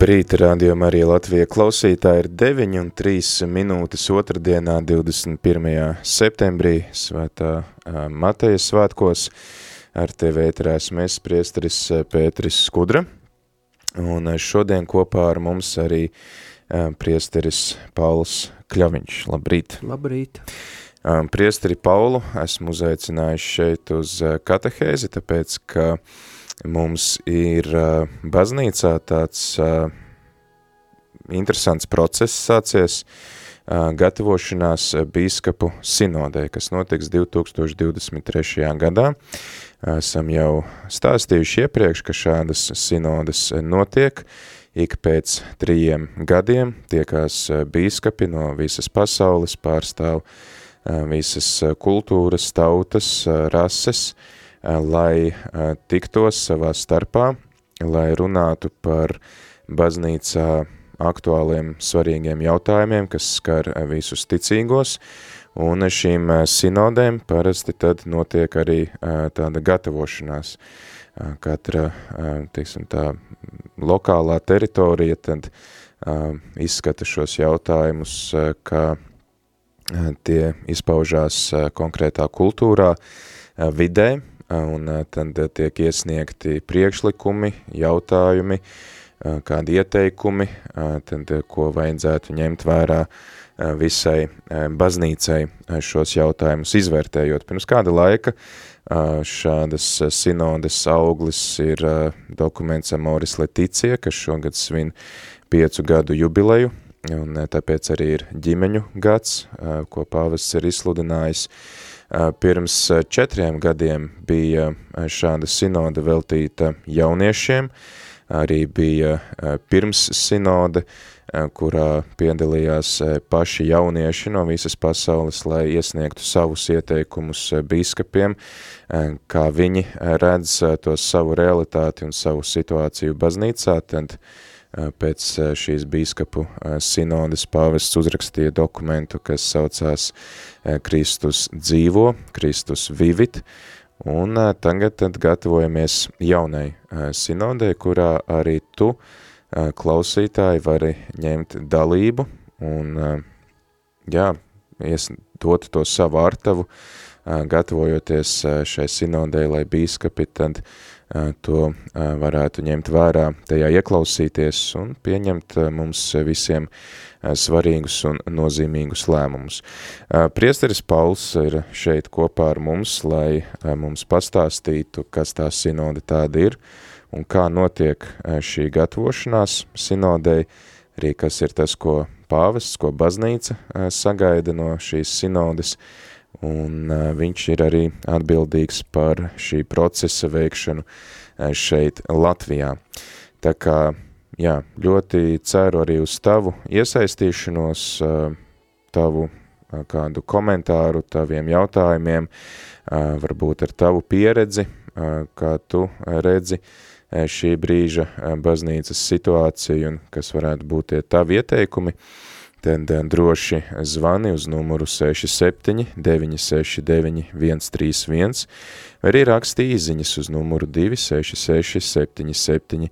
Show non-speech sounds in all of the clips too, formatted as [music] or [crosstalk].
Labrīt, rādījumā arī Latvija klausītāji ir 9 un 3 minūtes otrdienā 21. septembrī svētā Mateja svētkos. Ar tevi ēterēs mēs priesteris Pēteris Skudra. Un šodien kopā ar mums arī priesteris Pauls Kļaviņš. Labrīt! Labrīt! Priesteri Paulu esmu uzaicinājis šeit uz katehēzi, tāpēc, ka mums ir baznīcā tāds interesants process sācies, gatavošanās bīskapu sinodē, kas notiks 2023. gadā. Esam jau stāstījuši iepriekš, ka šādas sinodas notiek, ik pēc trījiem gadiem tiekās bīskapi no visas pasaules, pārstāv visas kultūras, tautas, rases, lai eh, tiktos savā starpā, lai runātu par baznīcā aktuāliem svarīgiem jautājumiem, kas skar eh, visus ticīgos, un šīm sinodēm parasti tad notiek arī tāda gatavošanās. Katra, teiksim tā, lokālā teritorija tad izskata šos jautājumus, kā tie izpaužās konkrētā kultūrā, vidē, un tad tiek iesniegti priekšlikumi, jautājumi, kādi ieteikumi, tad ko vajadzētu ņemt vērā visai baznīcai šos jautājumus izvērtējot. Pirms kāda laika šādas sinodes auglis ir dokuments Amoris Leticija, kas šogad svin piecu gadu jubileju, un tāpēc arī ir ģimeņu gads, ko pāvests ir izsludinājis, Pirms četriem gadiem bija šāda sinoda veltīta jauniešiem, arī bija pirms sinode, kurā piedalījās paši jaunieši no visas pasaules, lai iesniegtu savus ieteikumus bīskapiem, kā viņi redz to savu realitāti un savu situāciju baznīcā, tad pēc šīs bīskapu sinodes pāvests uzrakstīja dokumentu, kas saucās Kristus dzīvo, Kristus vivit, un tagad tad gatavojamies jaunai sinodē, kurā arī tu, klausītāji, vari ņemt dalību un, jā, ies, dot to savu artavu, gatavojoties šai sinodē, lai bīskapi tad uh, to varētu ņemt vērā, tajā ieklausīties un pieņemt mums visiem svarīgus un nozīmīgus lēmumus. Priesteris Pauls ir šeit kopā ar mums, lai mums pastāstītu, kas tā sinode tāda ir un kā notiek šī gatavošanās sinodei, arī kas ir tas, ko pāvests, ko baznīca sagaida no šīs sinodes, un viņš ir arī atbildīgs par šī procesa veikšanu šeit Latvijā. Tā kā, jā, ļoti ceru arī uz tavu iesaistīšanos, tavu kādu komentāru, taviem jautājumiem, varbūt ar tavu pieredzi, kā tu redzi šī brīža baznīcas situāciju un kas varētu būt tie tavi ieteikumi, tad droši zvani uz numuru 67 969 131 vai arī raksti īziņas uz numuru 266 77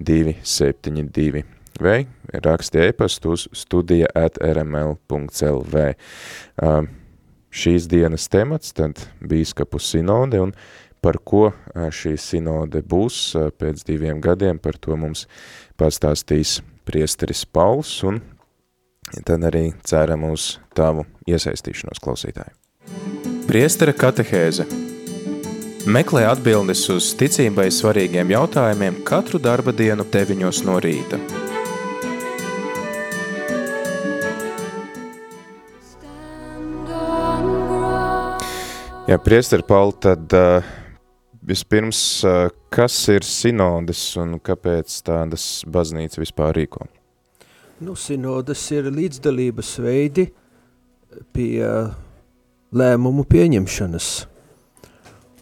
272 vai raksti e-pastu uz studija at rml.lv. Uh, šīs dienas temats tad bīskapu sinode un par ko šī sinode būs pēc diviem gadiem, par to mums pastāstīs priesteris Pauls un tad arī ceram uz tavu iesaistīšanos klausītāju. Priestera katehēze Meklē atbildes uz ticībai svarīgiem jautājumiem katru darba dienu deviņos no rīta. Jā, priesteri Pauli, tad uh, vispirms, kas ir sinodes un kāpēc tādas baznīca vispār rīko? Nu, sinodas ir līdzdalības veidi pie lēmumu pieņemšanas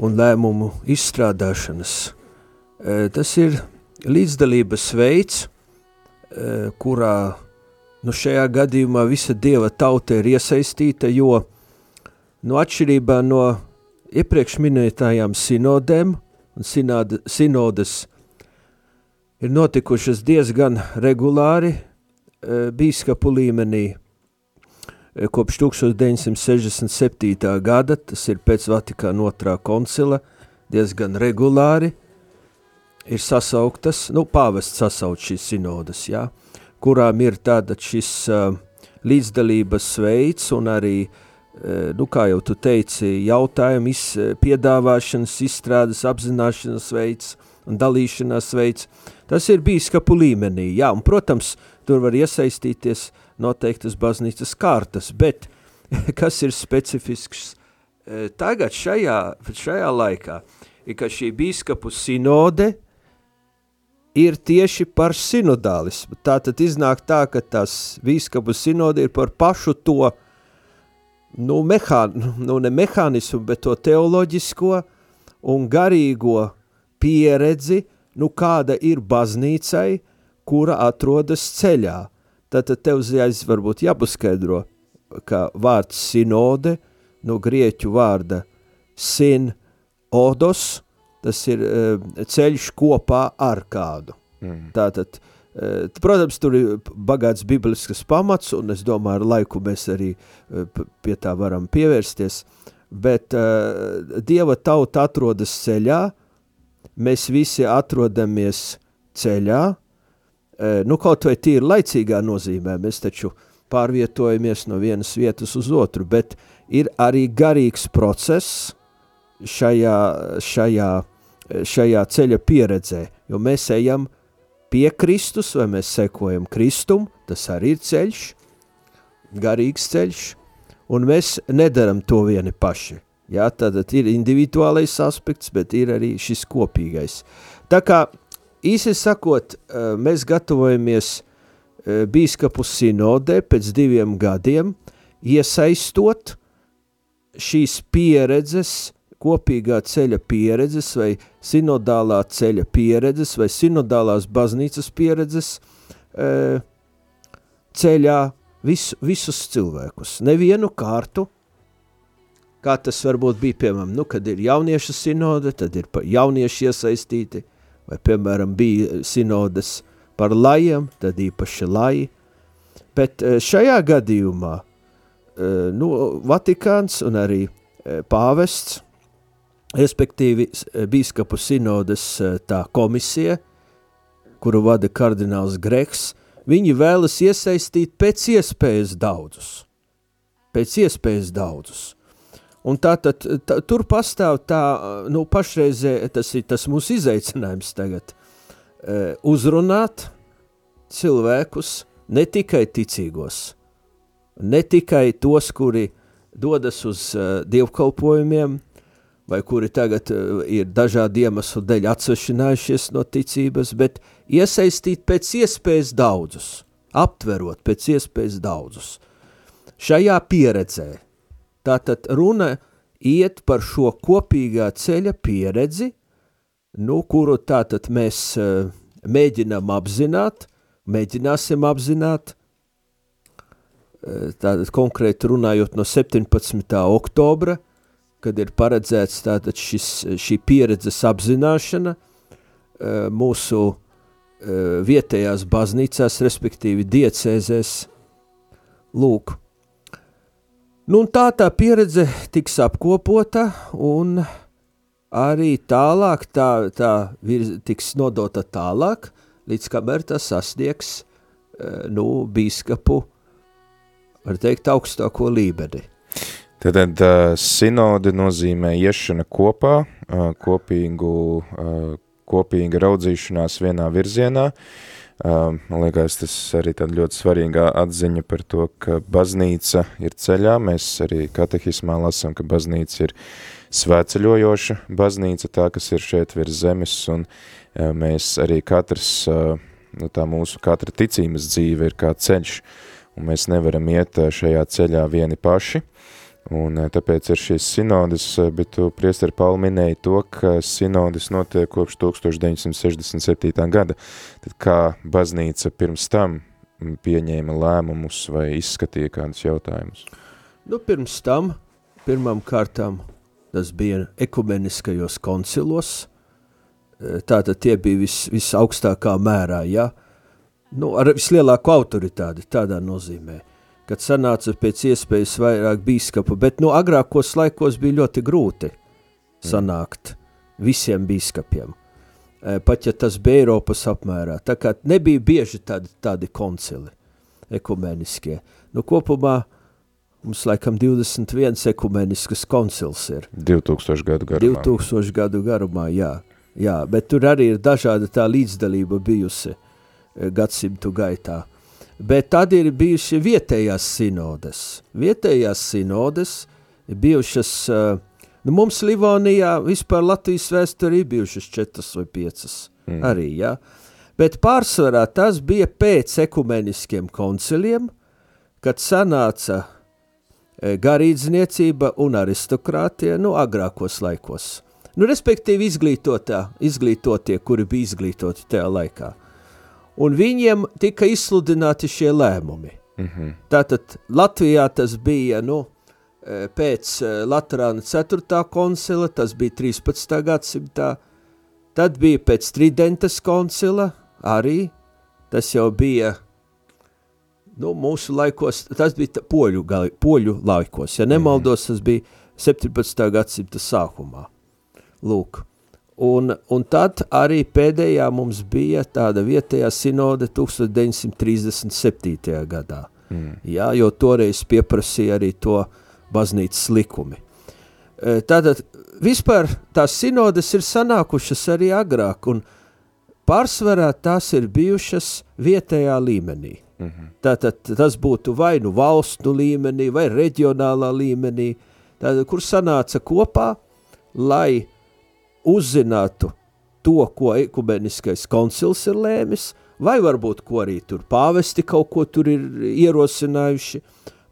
un lēmumu izstrādāšanas. Tas ir līdzdalības veids, kurā nu, šajā gadījumā visa dieva tauta ir iesaistīta, jo nu, atšķirībā no iepriekš minētājām sinodēm un sināda, sinodas ir notikušas diezgan regulāri bīskapu līmenī e, kopš 1967. gada, tas ir pēc Vatikāna otrā koncila, diezgan regulāri ir sasauktas, nu, pāvests sasaukt šīs sinodas, jā, kurām ir tāda šis uh, līdzdalības veids un arī uh, Eh, nu, kā jau tu teici, jautājumu iz, eh, piedāvāšanas, izstrādes, apzināšanas veids un dalīšanās veids. Tas ir bīskapu līmenī, jā, un, protams, tur var iesaistīties noteiktas baznīcas kārtas, bet [laughs] kas ir specifisks eh, tagad šajā, šajā laikā, ir, ka šī bīskapu sinode ir tieši par sinodālismu. Tātad iznāk tā, ka tās bīskapu sinode ir par pašu to, nu, mehā, nu ne mehānismu, bet to teoloģisko un garīgo pieredzi, nu kāda ir baznīcai, kura atrodas ceļā. Tātad tev uzreiz varbūt jāpaskaidro, ka vārds sinode, no grieķu vārda sin odos, tas ir uh, ceļš kopā ar kādu. Mm. Tātad Eh, protams, tur ir bagāts bibliskas pamats, un es domāju, ar laiku mēs arī eh, pie tā varam pievērsties, bet Dieva tauta atrodas ceļā, mēs visi atrodamies ceļā, nu kaut vai tīri laicīgā nozīmē, mēs taču pārvietojamies no vienas vietas uz otru, bet ir arī garīgs process šajā, šajā, šajā ceļa pieredzē, jo mēs ejam pie Kristus, vai mēs sekojam Kristum, tas arī ir ceļš, garīgs ceļš, un mēs nedaram to vieni paši. Jā, tad ir individuālais aspekts, bet ir arī šis kopīgais. Tā kā, īsi sakot, mēs gatavojamies bīskapu sinodē pēc diviem gadiem, iesaistot šīs pieredzes kopīgā ceļa pieredzes vai sinodālā ceļa pieredzes vai sinodālās baznīcas pieredzes e, ceļā vis, visus cilvēkus. Nevienu kārtu, kā tas varbūt bija, piemēram, nu, kad ir jauniešu sinode, tad ir jaunieši iesaistīti, vai, piemēram, bija sinodes par lajiem, tad īpaši laji. Bet e, šajā gadījumā e, nu, Vatikāns un arī pāvests respektīvi eh, bīskapu sinodas eh, tā komisija, kuru vada kardināls Greks, viņi vēlas iesaistīt pēc iespējas daudzus. Pēc iespējas daudzus. Un tā tad, tā, tur pastāv tā, nu, pašreizē, tas ir tas mūsu izaicinājums tagad, eh, uzrunāt cilvēkus, ne tikai ticīgos, ne tikai tos, kuri dodas uz dievkalpojumiem, vai kuri tagad uh, ir dažādi iemeslu dēļ atsvešinājušies no ticības, bet iesaistīt pēc iespējas daudzus, aptverot pēc iespējas daudzus. Šajā pieredzē tātad runa iet par šo kopīgā ceļa pieredzi, nu, kuru tātad mēs uh, mēģinām apzināt, mēģināsim apzināt, uh, tātad konkrēti runājot no 17. oktobra, kad ir paredzēts tātad šis, šī pieredzes apzināšana eh, mūsu vietējās baznīcās, respektīvi diecēzēs, lūk. Nu, tā tā pieredze tiks apkopota un arī tālāk tā, tā virz, tiks nodota tālāk, līdz kamēr tas sasniegs, eh, nu, bīskapu, var teikt, augstāko līmeni. Tad uh, sinode nozīmē iešana kopā, uh, kopīgu, uh, kopīga raudzīšanās vienā virzienā. Uh, man liekas, tas arī tāda ļoti svarīga atziņa par to, ka baznīca ir ceļā. Mēs arī katehismā lasām, ka baznīca ir svētceļojoša baznīca, tā, kas ir šeit virs zemes, un mēs arī katrs, nu, tā mūsu katra ticības dzīve ir kā ceļš, un mēs nevaram iet šajā ceļā vieni paši, un tāpēc ir šīs sinodas, bet tu, priesteri Pauli, minēji to, ka sinodas notiek kopš 1967. gada, tad kā baznīca pirms tam pieņēma lēmumus vai izskatīja kādus jautājumus? Nu, pirms tam, pirmām kārtām, tas bija ekumeniskajos koncilos, tātad tie bija vis, visaugstākā mērā, ja? nu, ar vislielāko autoritāti tādā nozīmē, kad sanāca pēc iespējas vairāk bīskapu, bet nu, agrākos laikos bija ļoti grūti sanākt visiem bīskapiem. Eh, pat ja tas bija Eiropas apmērā. Tā kā nebija bieži tādi, tādi koncili ekumeniskie. Nu, kopumā mums laikam 21 ekumeniskas koncils ir. 2000 gadu garumā. 2000 gadu garumā, jā. jā. Bet tur arī ir dažāda tā līdzdalība bijusi eh, gadsimtu gaitā. Bet tad ir bijuši vietējās sinodes. Vietējās sinodes bijušas uh, Nu, mums Livonijā vispār Latvijas vēsturī bijušas četras vai piecas mm. arī, ja? Bet pārsvarā tas bija pēc ekumeniskiem konciliem, kad sanāca e, garīdzniecība un aristokrātie, nu, agrākos laikos. Nu, respektīvi izglītotā, izglītotie, kuri bija izglītoti tajā laikā. Un viņiem tika izsludināti šie lēmumi. Mm -hmm. Tātad Latvijā tas bija, nu, Eh, pēc eh, Latvijas 4. koncila, tas bija 13. gadsimtā, tad bija pēc Tridentes koncila arī, tas jau bija nu, mūsu laikos, tas bija poļu, poļu laikos, ja nemaldos, tas bija 17. gadsimta sākumā. Lūk. Un, un tad arī pēdējā mums bija tāda vietējā sinode 1937. gadā. Mm. Jā, jo toreiz pieprasīja arī to uh, baznīcas likumi. E, tātad vispār tās sinodes ir sanākušas arī agrāk, un pārsvarā tās ir bijušas vietējā līmenī. Mm -hmm. Tātad tas būtu vai nu valstu līmenī, vai reģionālā līmenī, tātad, kur sanāca kopā, lai uzzinātu to, ko ekumeniskais koncils ir lēmis, vai varbūt ko arī tur pāvesti kaut ko tur ir ierosinājuši,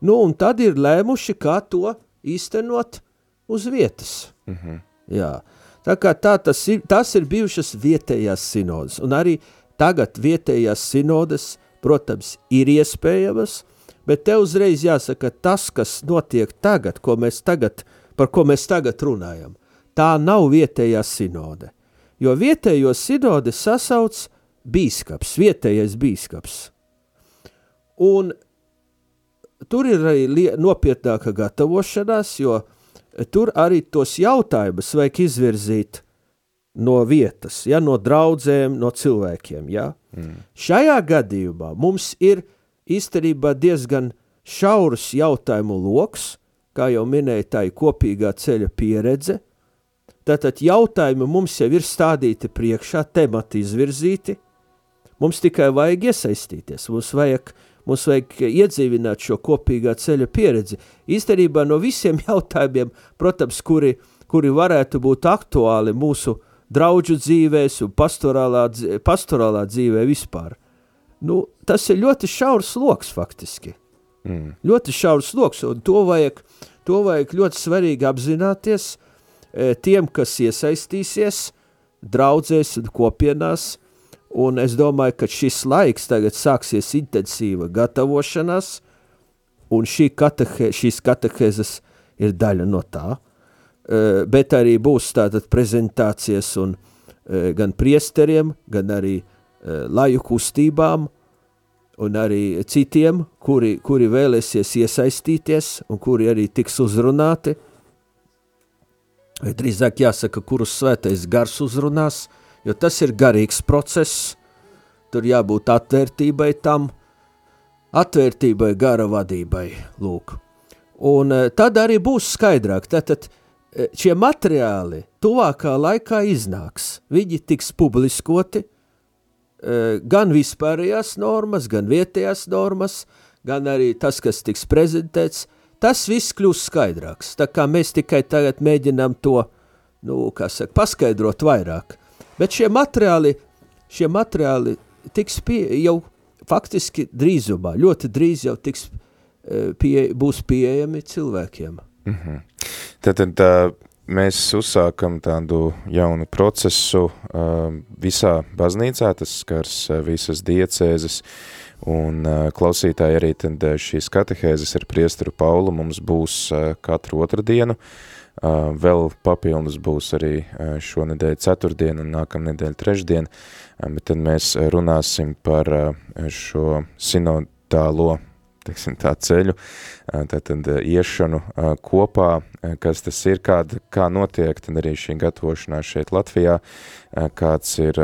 Nu, un tad ir lēmuši, kā to īstenot uz vietas. Mm -hmm. Jā. Tā kā tā tas ir, tas ir bijušas vietējās sinodas, un arī tagad vietējās sinodas, protams, ir iespējamas, bet te uzreiz jāsaka, tas, kas notiek tagad, ko mēs tagad, par ko mēs tagad runājam, tā nav vietējā sinode, jo vietējo sinode sasauc bīskaps, vietējais bīskaps. Un tur ir arī nopietnāka gatavošanās, jo tur arī tos jautājumus vajag izvirzīt no vietas, ja, no draudzēm, no cilvēkiem. Ja. Mm. Šajā gadījumā mums ir īstenībā diezgan šaurs jautājumu loks, kā jau minēja, tā ir kopīgā ceļa pieredze. Tātad jautājumi mums jau ir stādīti priekšā, temati izvirzīti. Mums tikai vajag iesaistīties, mums vajag Mums vajag iedzīvināt šo kopīgā ceļa pieredzi. Īstenībā no visiem [laughs] jautājumiem, protams, kuri, kuri varētu būt aktuāli mūsu draudžu dzīvēs un pastorālā, pastorālā dzīvē vispār. Nu, tas ir ļoti šaurs loks faktiski. Mm. Ļoti šaurs loks, un to vajag, to vajag ļoti svarīgi apzināties tiem, kas iesaistīsies draudzēs un kopienās, Un es domāju, ka šis laiks tagad sāksies intensīva gatavošanās, un šī katehe, šīs katehēzes ir daļa no tā. Bet arī būs tātad prezentācijas un gan priesteriem, gan arī laju kustībām, un arī citiem, kuri, kuri vēlēsies iesaistīties un kuri arī tiks uzrunāti. Vai drīzāk jāsaka, kurus svētais gars uzrunās, jo tas ir garīgs process, tur jābūt atvērtībai tam, atvērtībai, gara vadībai, lūk. Un eh, tad arī būs skaidrāk, tātad eh, šie materiāli tuvākā laikā iznāks, viņi tiks publiskoti, eh, gan vispārējās normas, gan vietējās normas, gan arī tas, kas tiks prezentēts, tas viss kļūst skaidrāks. Tā kā mēs tikai tagad mēģinām to, nu, saka, paskaidrot vairāk. Bet šie materiāli, šie materiāli tiks pie, jau faktiski drīzumā, ļoti drīz jau tiks, e, pie, būs pieejami cilvēkiem. Mm -hmm. Tad, tad tā, mēs uzsākam tādu jaunu procesu uh, visā baznīcā, tas skars uh, visas diecēzes, un klausītāji arī tad šīs katehēzes ar priesteru Paulu mums būs katru otru dienu, uh, vēl papildus būs arī šonedēļ ceturtdien un nākamnedēļ trešdien, bet tad mēs runāsim par šo sinodālo teiksim, tā ceļu, tātad iešanu kopā, kas tas ir, kāda, kā notiek, tad arī šī gatavošanās šeit Latvijā, kāds ir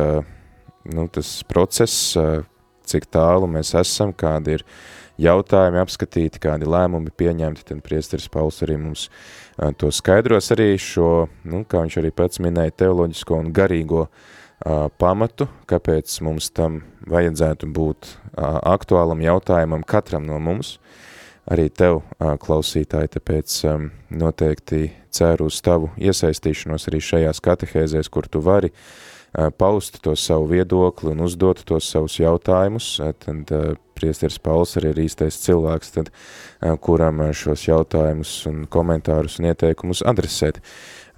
nu, tas process, cik tālu mēs esam, kādi ir jautājumi apskatīti, kādi lēmumi pieņemti, tad priesteris Pauls arī mums to skaidros arī šo, nu, kā viņš arī pats minēja, teoloģisko un garīgo uh, pamatu, kāpēc mums tam vajadzētu būt aktuālam jautājumam katram no mums, arī tev, klausītāji, tāpēc noteikti ceru uz tavu iesaistīšanos arī šajās katehēzēs, kur tu vari paust to savu viedokli un uzdot tos savus jautājumus, tad priesteris Pauls arī ir īstais cilvēks, tad, kuram šos jautājumus un komentārus un ieteikumus adresēt.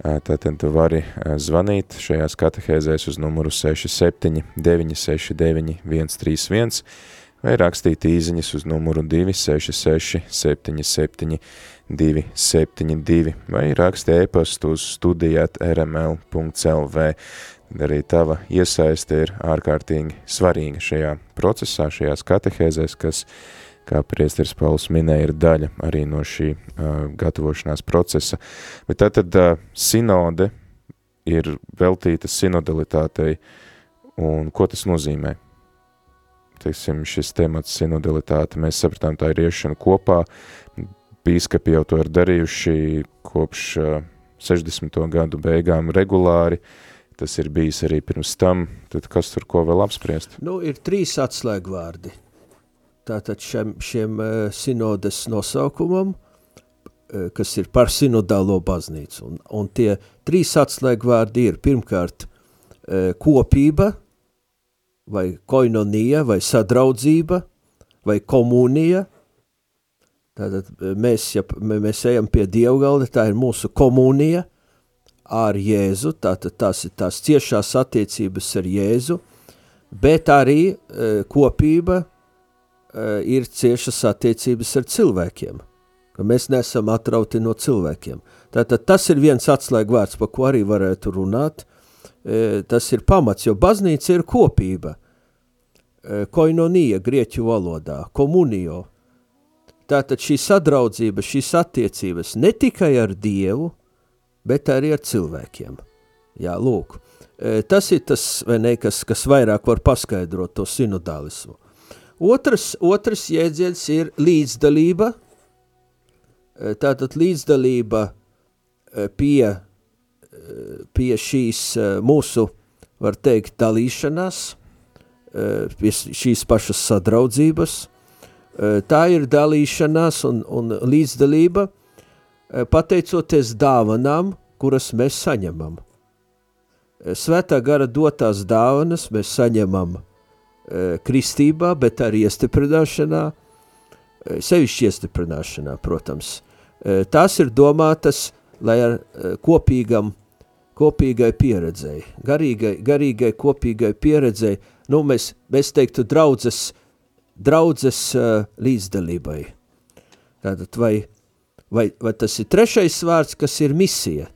Tātad tu vari zvanīt šajās katehēzēs uz numuru 67 969 131 vai rakstīt īziņas uz numuru 266 77 272 vai raksti e-pastu uz studijāt rml.lv. Arī tava iesaiste ir ārkārtīgi svarīga šajā procesā, šajās katehēzēs, kas uh, kā priesteris Pauls minēja, ir daļa arī no šī uh, gatavošanās procesa. Bet tātad uh, sinode ir veltīta sinodalitātei, un ko tas nozīmē? Teiksim, šis temats sinodalitāte, mēs sapratām, tā ir iešana kopā, bīskapi jau to ir darījuši kopš uh, 60. gadu beigām regulāri, tas ir bijis arī pirms tam, tad kas tur ko vēl apspriest? Nu, ir trīs atslēgvārdi – tātad šiem, šiem uh, sinodes nosaukumam, uh, kas ir par sinodālo baznīcu. Un, un tie trīs atslēgvārdi ir pirmkārt uh, kopība, vai koinonija, vai sadraudzība, vai komunija. Tātad mēs, ja mēs ejam pie dievgalda, tā ir mūsu komunija ar Jēzu, tātad tās ir tās ciešās attiecības ar Jēzu, bet arī uh, kopība, Eh, ir ciešas attiecības ar cilvēkiem, ka mēs nesam atrauti no cilvēkiem. Tātad tas ir viens atslēgvārds, pa ko arī varētu runāt. Eh, tas ir pamats, jo baznīca ir kopība. Koinonija grieķu valodā, komunijo. Tātad šī sadraudzība, šīs attiecības ne tikai ar Dievu, bet arī ar cilvēkiem. Jā, lūk. Tas ir tas, ne, kas, kas vairāk var paskaidrot to sinodālismu. Otrs, otrs jēdziens ir līdzdalība. Eh, tātad līdzdalība eh, pie, pie šīs mūsu, var teikt, dalīšanās, pie šīs pašas sadraudzības. Tā ir dalīšanās un, un līdzdalība pateicoties dāvanām, kuras mēs saņemam. Svētā gara dotās dāvanas mēs saņemam Eh, kristībā, bet arī iestiprināšanā, eh, sevišķi iestiprināšanā, protams. Eh, tās ir domātas, lai ar kopīgam, kopīgai pieredzei, garīgai, garīgai kopīgai pieredzei, nu mēs, mēs teiktu draudzes, draudzes līdzdalībai. Tātad vai, vai, vai tas ir trešais vārds, kas ir misija?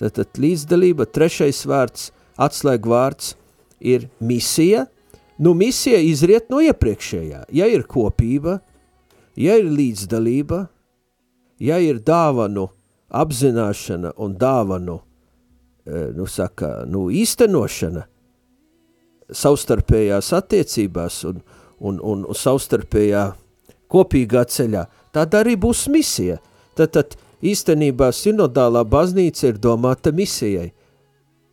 Tātad līdzdalība, trešais vārds, atslēg vārds ir misija – Nu, misija izriet no iepriekšējā. Ja ir kopība, ja ir līdzdalība, ja ir dāvanu apzināšana un dāvanu e, nu, saka, nu, īstenošana savstarpējās attiecībās un, un, un, un savstarpējā kopīgā ceļā, tad arī būs misija. Tad, tad īstenībā sinodālā baznīca ir domāta misijai.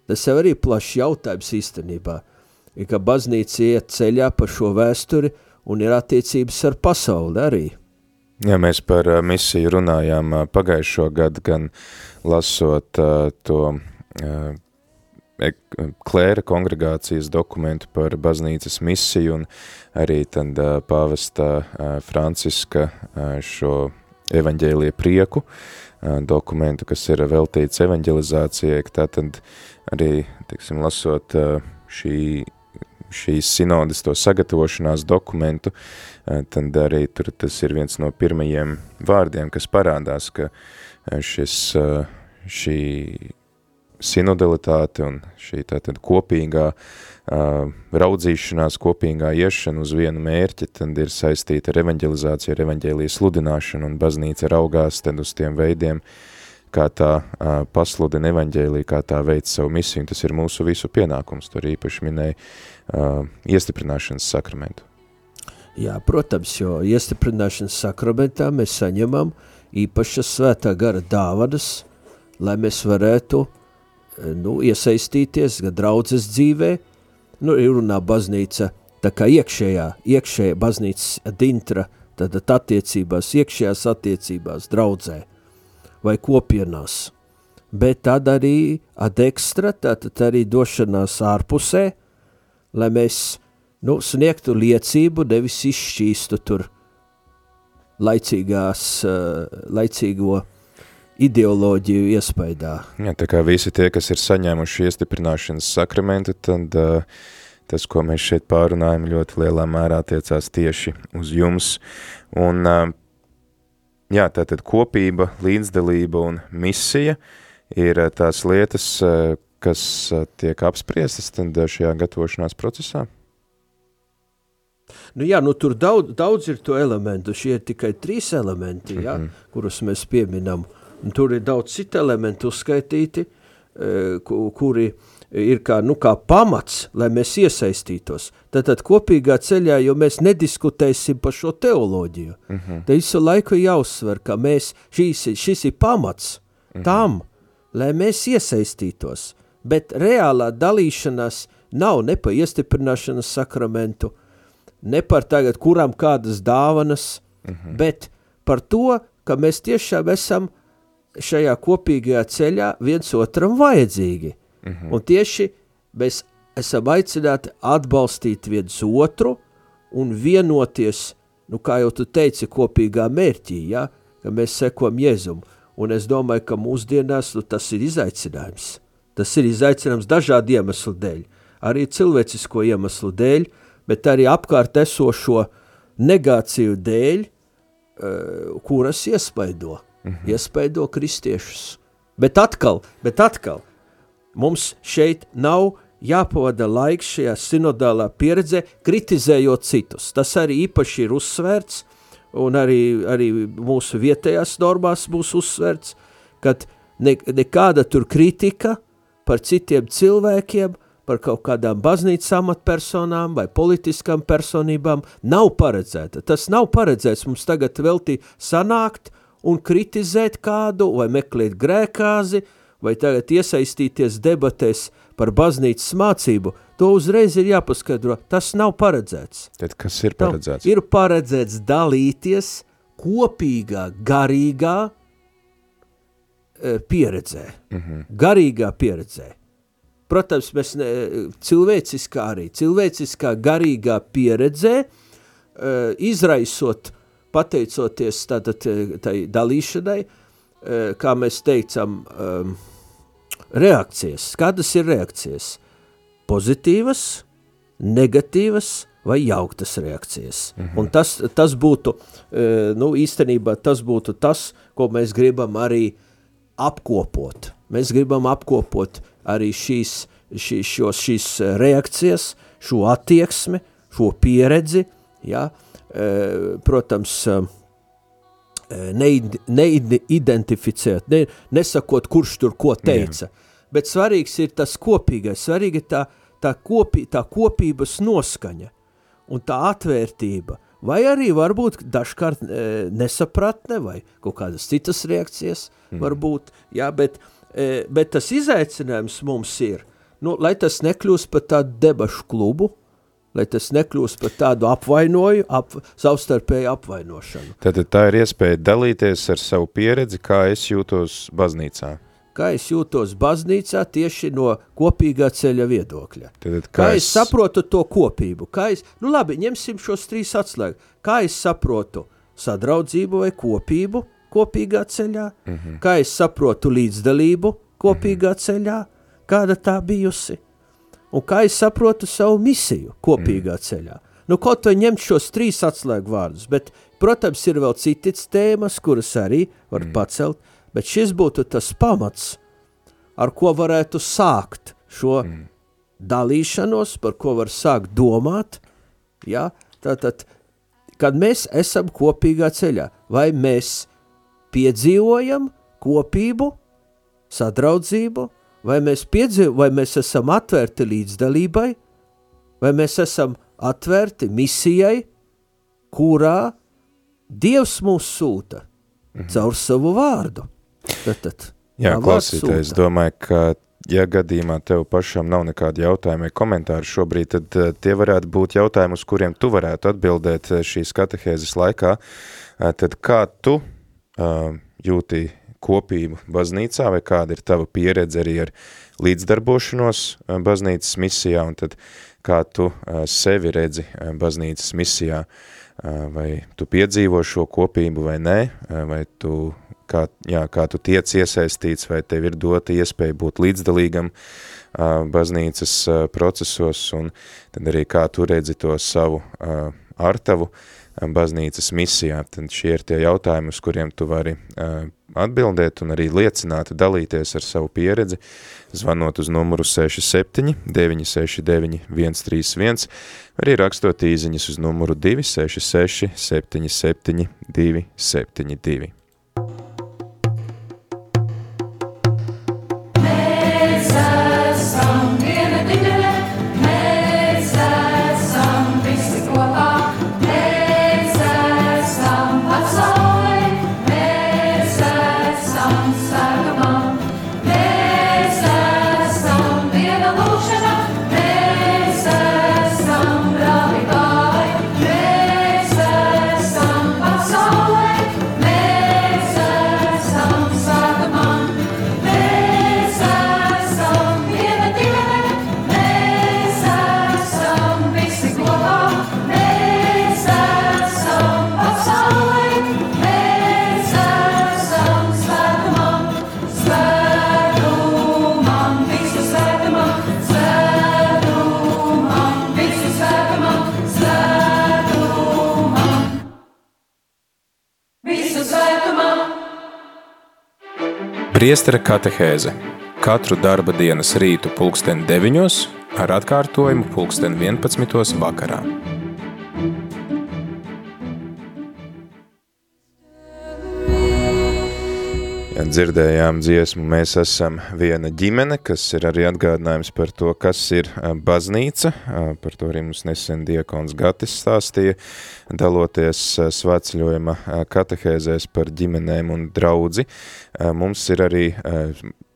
Tas jau arī plašs jautājums īstenībā – ir, ka baznīca iet ceļā pa šo vēsturi un ir attiecības ar pasauli arī. Jā, mēs par uh, misiju runājām uh, pagājušo gadu, gan lasot uh, to klēra kongregācijas dokumentu par baznīcas misiju un arī tad pāvesta Franciska šo evaņģēlie prieku dokumentu, kas ir veltīts evaņģelizācijai, tā tad arī, teiksim, lasot šī, šīs sinodas to sagatavošanās dokumentu, tad arī tur tas ir viens no pirmajiem vārdiem, kas parādās, ka šis, šī sinodalitāte un šī tātad kopīgā uh, raudzīšanās, kopīgā iešana uz vienu mērķi, tad ir saistīta ar evaņģelizāciju, ar evaņģēlijas sludināšanu, un baznīca raugās tad uz tiem veidiem, kā tā uh, pasludina evaņģēliju, kā tā veic savu misiju, un tas ir mūsu visu pienākums, tur īpaši minēja uh, iestiprināšanas sakramentu. Jā, protams, jo iestiprināšanas sakramentā mēs saņemam īpašas svētā gara dāvadas, lai mēs varētu uh, nu, iesaistīties gan draudzes dzīvē, nu, ir runā baznīca, tā kā iekšējā, iekšējā baznīcas dintra, tad attiecībās, iekšējās attiecībās, draudzē vai kopienās. Bet tad arī ad ekstra, tātad arī došanās ārpusē, lai mēs nu, sniegtu liecību, nevis izšķīstu tur laicīgās, uh, laicīgo ideoloģiju iespaidā. Jā, tā kā visi tie, kas ir saņēmuši iestiprināšanas sakramentu, tad uh, tas, ko mēs šeit pārunājam, ļoti lielā mērā attiecās tieši uz jums. Un, uh, jā, tātad kopība, līdzdalība un misija ir uh, tās lietas, uh, kas uh, tiek apspriestas tad šajā gatavošanās procesā? Nu, jā, nu, tur daudz, daudz ir to elementu. Šie ir tikai trīs elementi, ja, mm -hmm. kurus mēs pieminam. Uh, tur ir daudz citu elementu uzskaitīti, e, kuri ir kā, nu, kā pamats, lai mēs iesaistītos. Tātad kopīgā ceļā, jo mēs nediskutēsim par šo teoloģiju. Uh. -huh. Te visu laiku jāuzsver, ka mēs, šis, šis ir pamats uh mhm. -huh. tam, lai mēs iesaistītos. Bet reālā dalīšanās nav ne pa iestiprināšanas sakramentu, ne par tagad, kuram kādas dāvanas, uh mhm. -huh. bet par to, ka mēs tiešām esam šajā kopīgajā ceļā viens otram vajadzīgi. Mm -hmm. Un tieši mēs esam aicināti atbalstīt viens otru un vienoties, nu kā jau tu teici, kopīgā mērķī, ja, ka mēs sekojam Jēzum. Un es domāju, ka mūsdienās nu, tas ir izaicinājums. Tas ir izaicinājums dažādu iemeslu dēļ. Arī cilvēcisko iemeslu dēļ, bet arī apkārt esošo negāciju dēļ, uh, kuras iespaido -hmm. iespaido kristiešus. Bet atkal, bet atkal, mums šeit nav jāpavada laiks šajā sinodālā pieredzē, kritizējot citus. Tas arī īpaši ir uzsvērts, un arī, arī mūsu vietējās normās būs uzsvērts, ka ne, nekāda tur kritika par citiem cilvēkiem, par kaut kādām baznīcas amatpersonām vai politiskām personībām nav paredzēta. Tas nav paredzēts mums tagad veltī sanākt un kritizēt kādu, vai meklēt grēkāzi, vai tagad iesaistīties debatēs par baznīcas mācību, to uzreiz ir jāpaskaidro. Tas nav paredzēts. Tad kas ir paredzēts? Nav, ir paredzēts dalīties kopīgā, garīgā e, pieredzē. Mm -hmm. Garīgā pieredzē. Protams, mēs ne, cilvēciskā arī, cilvēciskā garīgā pieredzē, e, izraisot uh, pateicoties tātad eh, tai dalīšanai, eh, kā mēs teicam, ehm, reakcijas. Kādas ir reakcijas? Pozitīvas, negatīvas vai jauktas reakcijas. Mhm. Un tas, tas būtu, eh, nu īstenībā tas būtu tas, ko mēs gribam arī apkopot. Mēs gribam apkopot arī šīs, šī, šos, šīs reakcijas, šo attieksmi, šo pieredzi, ja, uh, protams, eh, neidentificēt, ne, nesakot, kurš tur ko teica. Jā. Bet svarīgs ir tas kopīgais, svarīgi ir tā, tā, kopī, tā kopības noskaņa un tā atvērtība. Vai arī varbūt dažkārt e, nesapratne vai kaut kādas citas reakcijas mm. varbūt, jā, bet, e, bet tas izaicinājums mums ir, nu, lai tas nekļūst par tādu debašu klubu, lai tas nekļūst par tādu apvainoju, ap, savstarpēju apvainošanu. Tad tā ir iespēja dalīties ar savu pieredzi, kā es jūtos baznīcā. Kā es jūtos baznīcā tieši no kopīgā ceļa viedokļa. Tad, kā, kā es... es saprotu to kopību? Kā es, nu labi, ņemsim šos trīs atslēgu. Kā es saprotu sadraudzību vai kopību kopīgā ceļā? Mm -hmm. Kā es saprotu līdzdalību kopīgā mm -hmm. ceļā? Kāda tā bijusi? Un kā es saprotu savu misiju kopīgā mm. ceļā. Nu, kaut vai ņemt šos trīs atslēgu vārdus, bet, protams, ir vēl citas tēmas, kuras arī var mm. pacelt, bet šis būtu tas pamats, ar ko varētu sākt šo mm. dalīšanos, par ko var sākt domāt, ja? tātad, kad mēs esam kopīgā ceļā, vai mēs piedzīvojam kopību, sadraudzību, vai mēs, piedzīv, vai mēs esam atvērti līdzdalībai, vai mēs esam atvērti misijai, kurā Dievs mūs sūta mhm. caur savu vārdu. Tad, tad, Jā, klausītājs, es domāju, ka ja gadījumā tev pašam nav nekādi jautājumi vai komentāri šobrīd, tad uh, tie varētu būt jautājumi, uz kuriem tu varētu atbildēt uh, šīs katehēzes laikā. Uh, tad kā tu uh, jūti kopību baznīcā, vai kāda ir tava pieredze arī ar līdzdarbošanos eh, baznīcas misijā, un tad kā tu eh, sevi redzi eh, baznīcas misijā, vai tu piedzīvo šo kopību vai nē, vai tu, kā, jā, kā tu tiec iesaistīts, vai tev ir dota iespēja būt līdzdalīgam baznīcas procesos, un tad arī kā tu redzi to savu artavu, baznīcas misijā. Tad šie ir tie jautājumi, uz kuriem tu vari atbildēt un arī liecināt, dalīties ar savu pieredzi, zvanot uz numuru 67 969 131, arī rakstot īziņas uz numuru 266 77 272. Priestera katehēze katru darba dienas rītu pulksten 9 ar atkārtojumu pulksten 11 vakarā. Dzirdējām dziesmu, mēs esam viena ģimene, kas ir arī atgādinājums par to, kas ir baznīca. Par to arī mums nesen diekons Gatis stāstīja, daloties svētceļojuma katehēzēs par ģimenēm un draudzi. Mums ir arī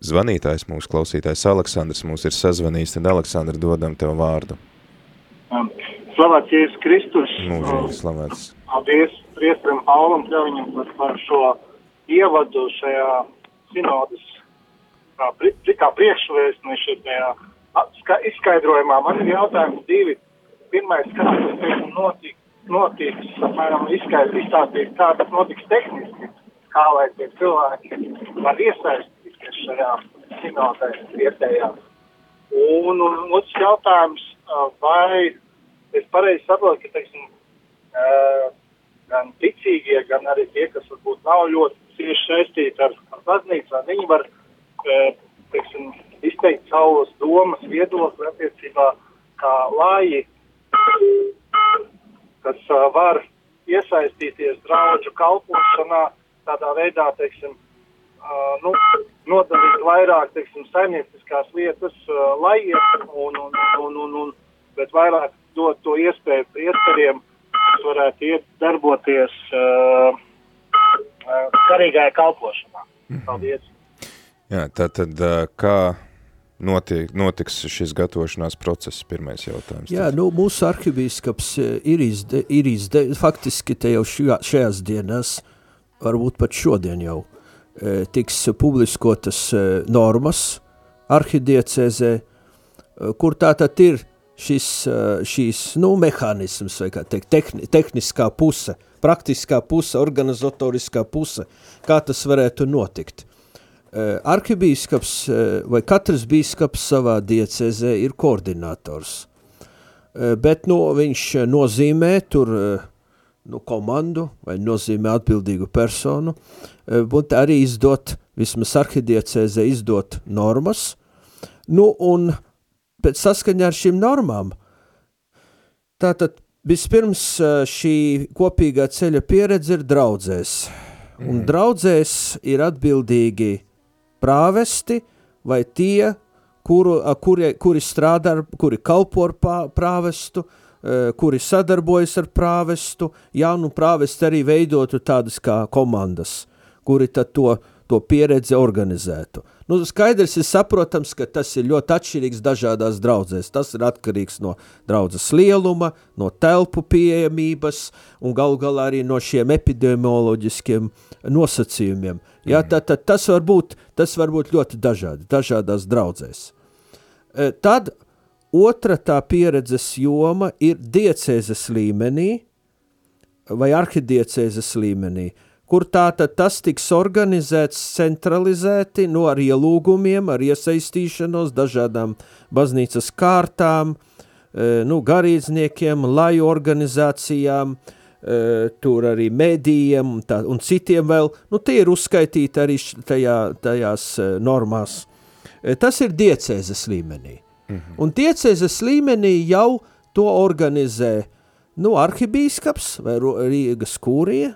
zvanītājs, mūsu klausītājs Aleksandrs, mums ir sazvanījis, tad Aleksandra dodam tev vārdu. Slavēts Jēzus Kristus. Mūžīgi slavēts. Paldies priestram Paulam Kļaviņam par, par šo ievadu šajā sinodas kā, kā priekšvēstni šajā izskaidrojumā. Man ir jautājums divi. Pirmais, kas tas notiks, notiks, apmēram izstāstīt, kā tas notiks tehniski kā lai tie cilvēki var iesaistīties šajā sinodē vietējā. Un, un otrs jautājums, vai es pareizi saprotu, ka, teiksim, gan ticīgie, gan arī tie, kas varbūt nav ļoti cieši saistīti ar, ar baznīcu, viņi var, teiksim, izteikt savas domas, viedokli attiecībā kā lāji, kas var iesaistīties draudžu kalpošanā, tādā veidā, teiksim, uh, nu, nodalīt vairāk, teiksim, saimnieciskās lietas, lai iet, un, un, un, un, un, bet vairāk dot to iespēju priesteriem, kas varētu iet darboties uh, karīgajā kalpošanā. Mhm. Paldies! Jā, tā tad kā notiek, notiks šis gatavošanās process, pirmais jautājums. Jā, nu, mūsu arhibīskaps ir, izde, ir izde, faktiski te jau šajā, šajās dienās, varbūt pat šodien jau, tiks publiskotas normas arhidiecēzē, kur tātad ir šis, šīs, nu, mehānisms, vai kā teikt, tehni, tehniskā puse, praktiskā puse, organizatoriskā puse, kā tas varētu notikt. Eh, arhibīskaps eh, vai katrs bīskaps savā diecezē ir koordinators, eh, bet no, viņš nozīmē tur nu, komandu vai nozīmē atbildīgu personu, un arī izdot, vismaz arhidiecēzē izdot normas, nu un pēc saskaņā ar šīm normām, tātad vispirms šī kopīgā ceļa pieredze ir draudzēs, un mm. draudzēs ir atbildīgi prāvesti vai tie, kuru, kuri, kuri strādā, kuri kalpo ar prāvestu, kuri sadarbojas ar prāvestu, jā, nu prāvesti arī veidotu tādas kā komandas, kuri tad to, to pieredzi organizētu. Nu, skaidrs ir saprotams, ka tas ir ļoti atšķirīgs dažādās draudzēs. Tas ir atkarīgs no draudzes lieluma, no telpu pieejamības un galu galā arī no šiem epidemioloģiskiem nosacījumiem. Jā, tā, tā, tas, var būt, tas var būt ļoti dažādi, dažādās draudzēs. E, tad otra tā pieredzes joma ir diecēzes līmenī vai arhidiecēzes līmenī – kur tātad tas tiks organizēts centralizēti, no ar ielūgumiem, ar iesaistīšanos dažādām baznīcas kārtām, e, nu, garīdzniekiem, laju organizācijām, e, tur arī medijiem un, tā, un citiem vēl, nu, tie ir uzskaitīti arī tajā, tajās e, normās. Tas ir diecēzes līmenī. Mhm. Un diecēzes līmenī jau to organizē, nu, arhibīskaps vai Rīgas kūrija,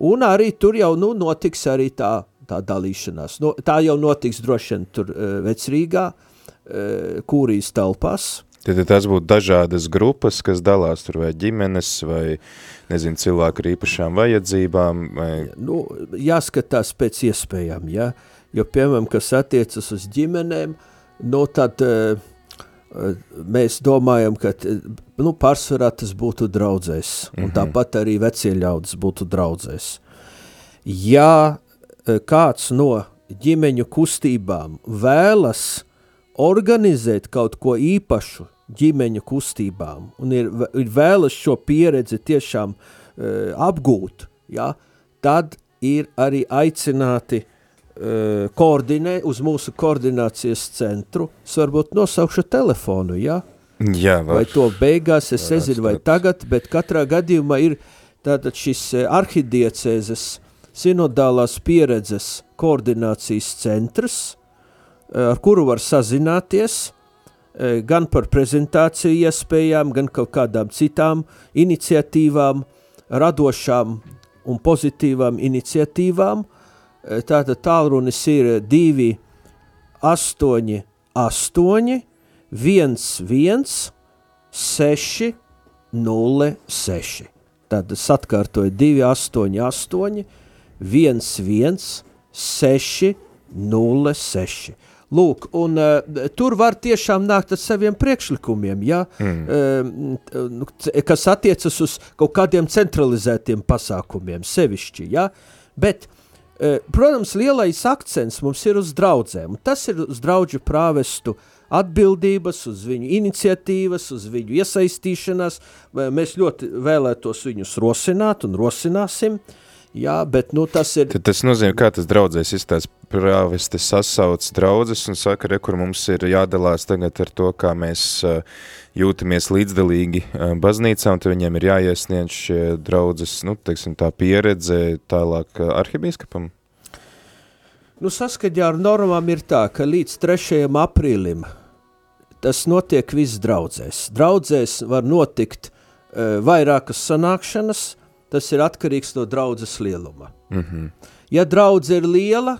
Un arī tur jau nu, notiks arī tā, tā dalīšanās. No, tā jau notiks droši vien tur uh, vecrīgā, uh, kūrijas telpās. Tad tas būtu dažādas grupas, kas dalās tur vai ģimenes, vai, nezinu, cilvēku ar īpašām vajadzībām. Vai... Nu, jāskatās pēc iespējām, ja? jo, piemēram, kas attiecas uz ģimenēm, nu, tad uh, mēs domājam, ka nu, pārsvarā tas būtu draudzēs, un -hmm. tāpat arī vecie ļaudis būtu draudzēs. Ja e, kāds no ģimeņu kustībām vēlas organizēt kaut ko īpašu ģimeņu kustībām un ir, ir vēlas šo pieredzi tiešām uh, apgūt, ja, tad ir arī aicināti Eh, koordinē uz mūsu koordinācijas centru, es varbūt nosaukšu telefonu, ja? Jā, var. vai to beigās, es nezinu, vai tagad, bet katrā gadījumā ir tātad šis eh, arhidiecēzes sinodālās pieredzes koordinācijas centrs, eh, ar kuru var sazināties, gan par prezentāciju iespējām, gan kaut kādām citām iniciatīvām, radošām un pozitīvām iniciatīvām, Tātad tālrunis ir 2, 8, 8, 1, 1, 6, 0, 6. Tad es atkārtoju 2, 8, 8, 1, 1, 6, 0, 6. Lūk, un uh, tur var tiešām nākt ar saviem priekšlikumiem, ja, mm. uh, kas attiecas uz kaut kādiem centralizētiem pasākumiem, sevišķi, ja, bet uh, Eh, protams, lielais akcents mums ir uz draudzēm. Tas ir uz draugu prāvestu atbildības, uz viņu iniciatīvas, uz viņu iesaistīšanās. Mēs ļoti vēlētos viņus rosināt un rosināsim. Jā, bet nu, tas ir. Tad tas nozīmē, kā tas draudzēs izstāsta prāvesti sasauc draudzes un saka, re, kur mums ir jādalās tagad ar to, kā mēs uh, jūtamies līdzdalīgi baznīcā, un tad viņiem ir jāiesniedz šie draudzes, nu, teiksim, tā pieredze tālāk arhibīskapam? Nu, saskaņā ar normām ir tā, ka līdz 3. aprīlim tas notiek viss draudzēs. Draudzēs var notikt uh, vairākas sanākšanas, tas ir atkarīgs no draudzes lieluma. Mm -hmm. Ja draudze ir liela,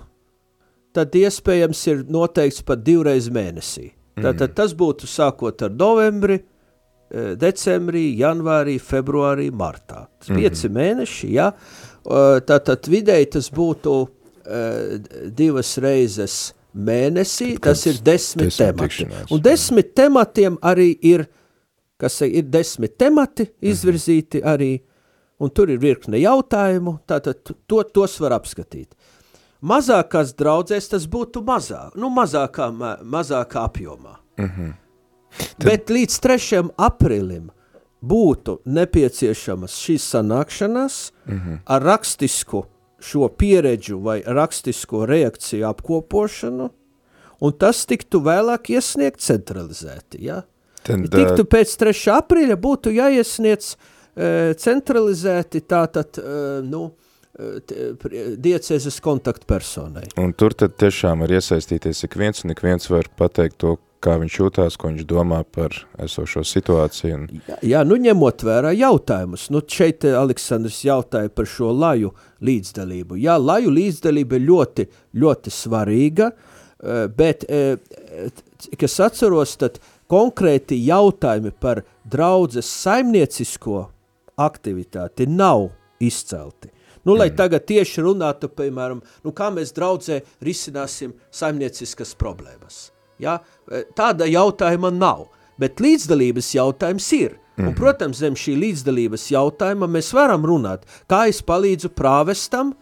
tad iespējams ir noteikts pat divreiz mēnesī. Tātad mm. tas būtu sākot ar novembri, eh, decembrī, janvārī, februārī, martā. Tas mm. pieci mēneši, ja. Tātad vidēji tas būtu uh, divas reizes mēnesī, tas ir desmit, temati. Un desmit tematiem arī ir, kas ir desmit temati izvirzīti arī, un tur ir virkne jautājumu, tātad to, tos var apskatīt. Mazākās draudzēs tas būtu mazāk, nu mazākā, mazākā apjomā. Bet līdz 3. aprīlim būtu nepieciešamas šīs sanākšanās ar rakstisku šo pieredžu vai rakstisko reakciju apkopošanu, un tas tiktu vēlāk iesniegt centralizēti. Ja? Tad, Tiktu pēc 3. aprīļa būtu jāiesniedz e, centralizēti tātad, e, nu, diecēzes kontaktpersonai. Un tur tad tiešām var iesaistīties ik viens, un ik viens var pateikt to, kā viņš jūtās, ko viņš domā par esošo situāciju. Un, Jā, jā, nu ņemot vērā jautājumus, nu šeit eh, Aleksandrs jautāja par šo laju līdzdalību. Jā, laju līdzdalība ir ļoti, ļoti svarīga, eh, bet, eh, es atceros, tad konkrēti jautājumi par draudzes saimniecisko aktivitāti nav izcelti. Nu, lai tagad tieši runātu, piemēram, nu, kā mēs draudzē risināsim saimnieciskas problēmas. Ja? Tāda jautājuma nav, bet līdzdalības jautājums ir. Un, protams, zem šī līdzdalības jautājuma mēs varam runāt, kā es palīdzu prāvestam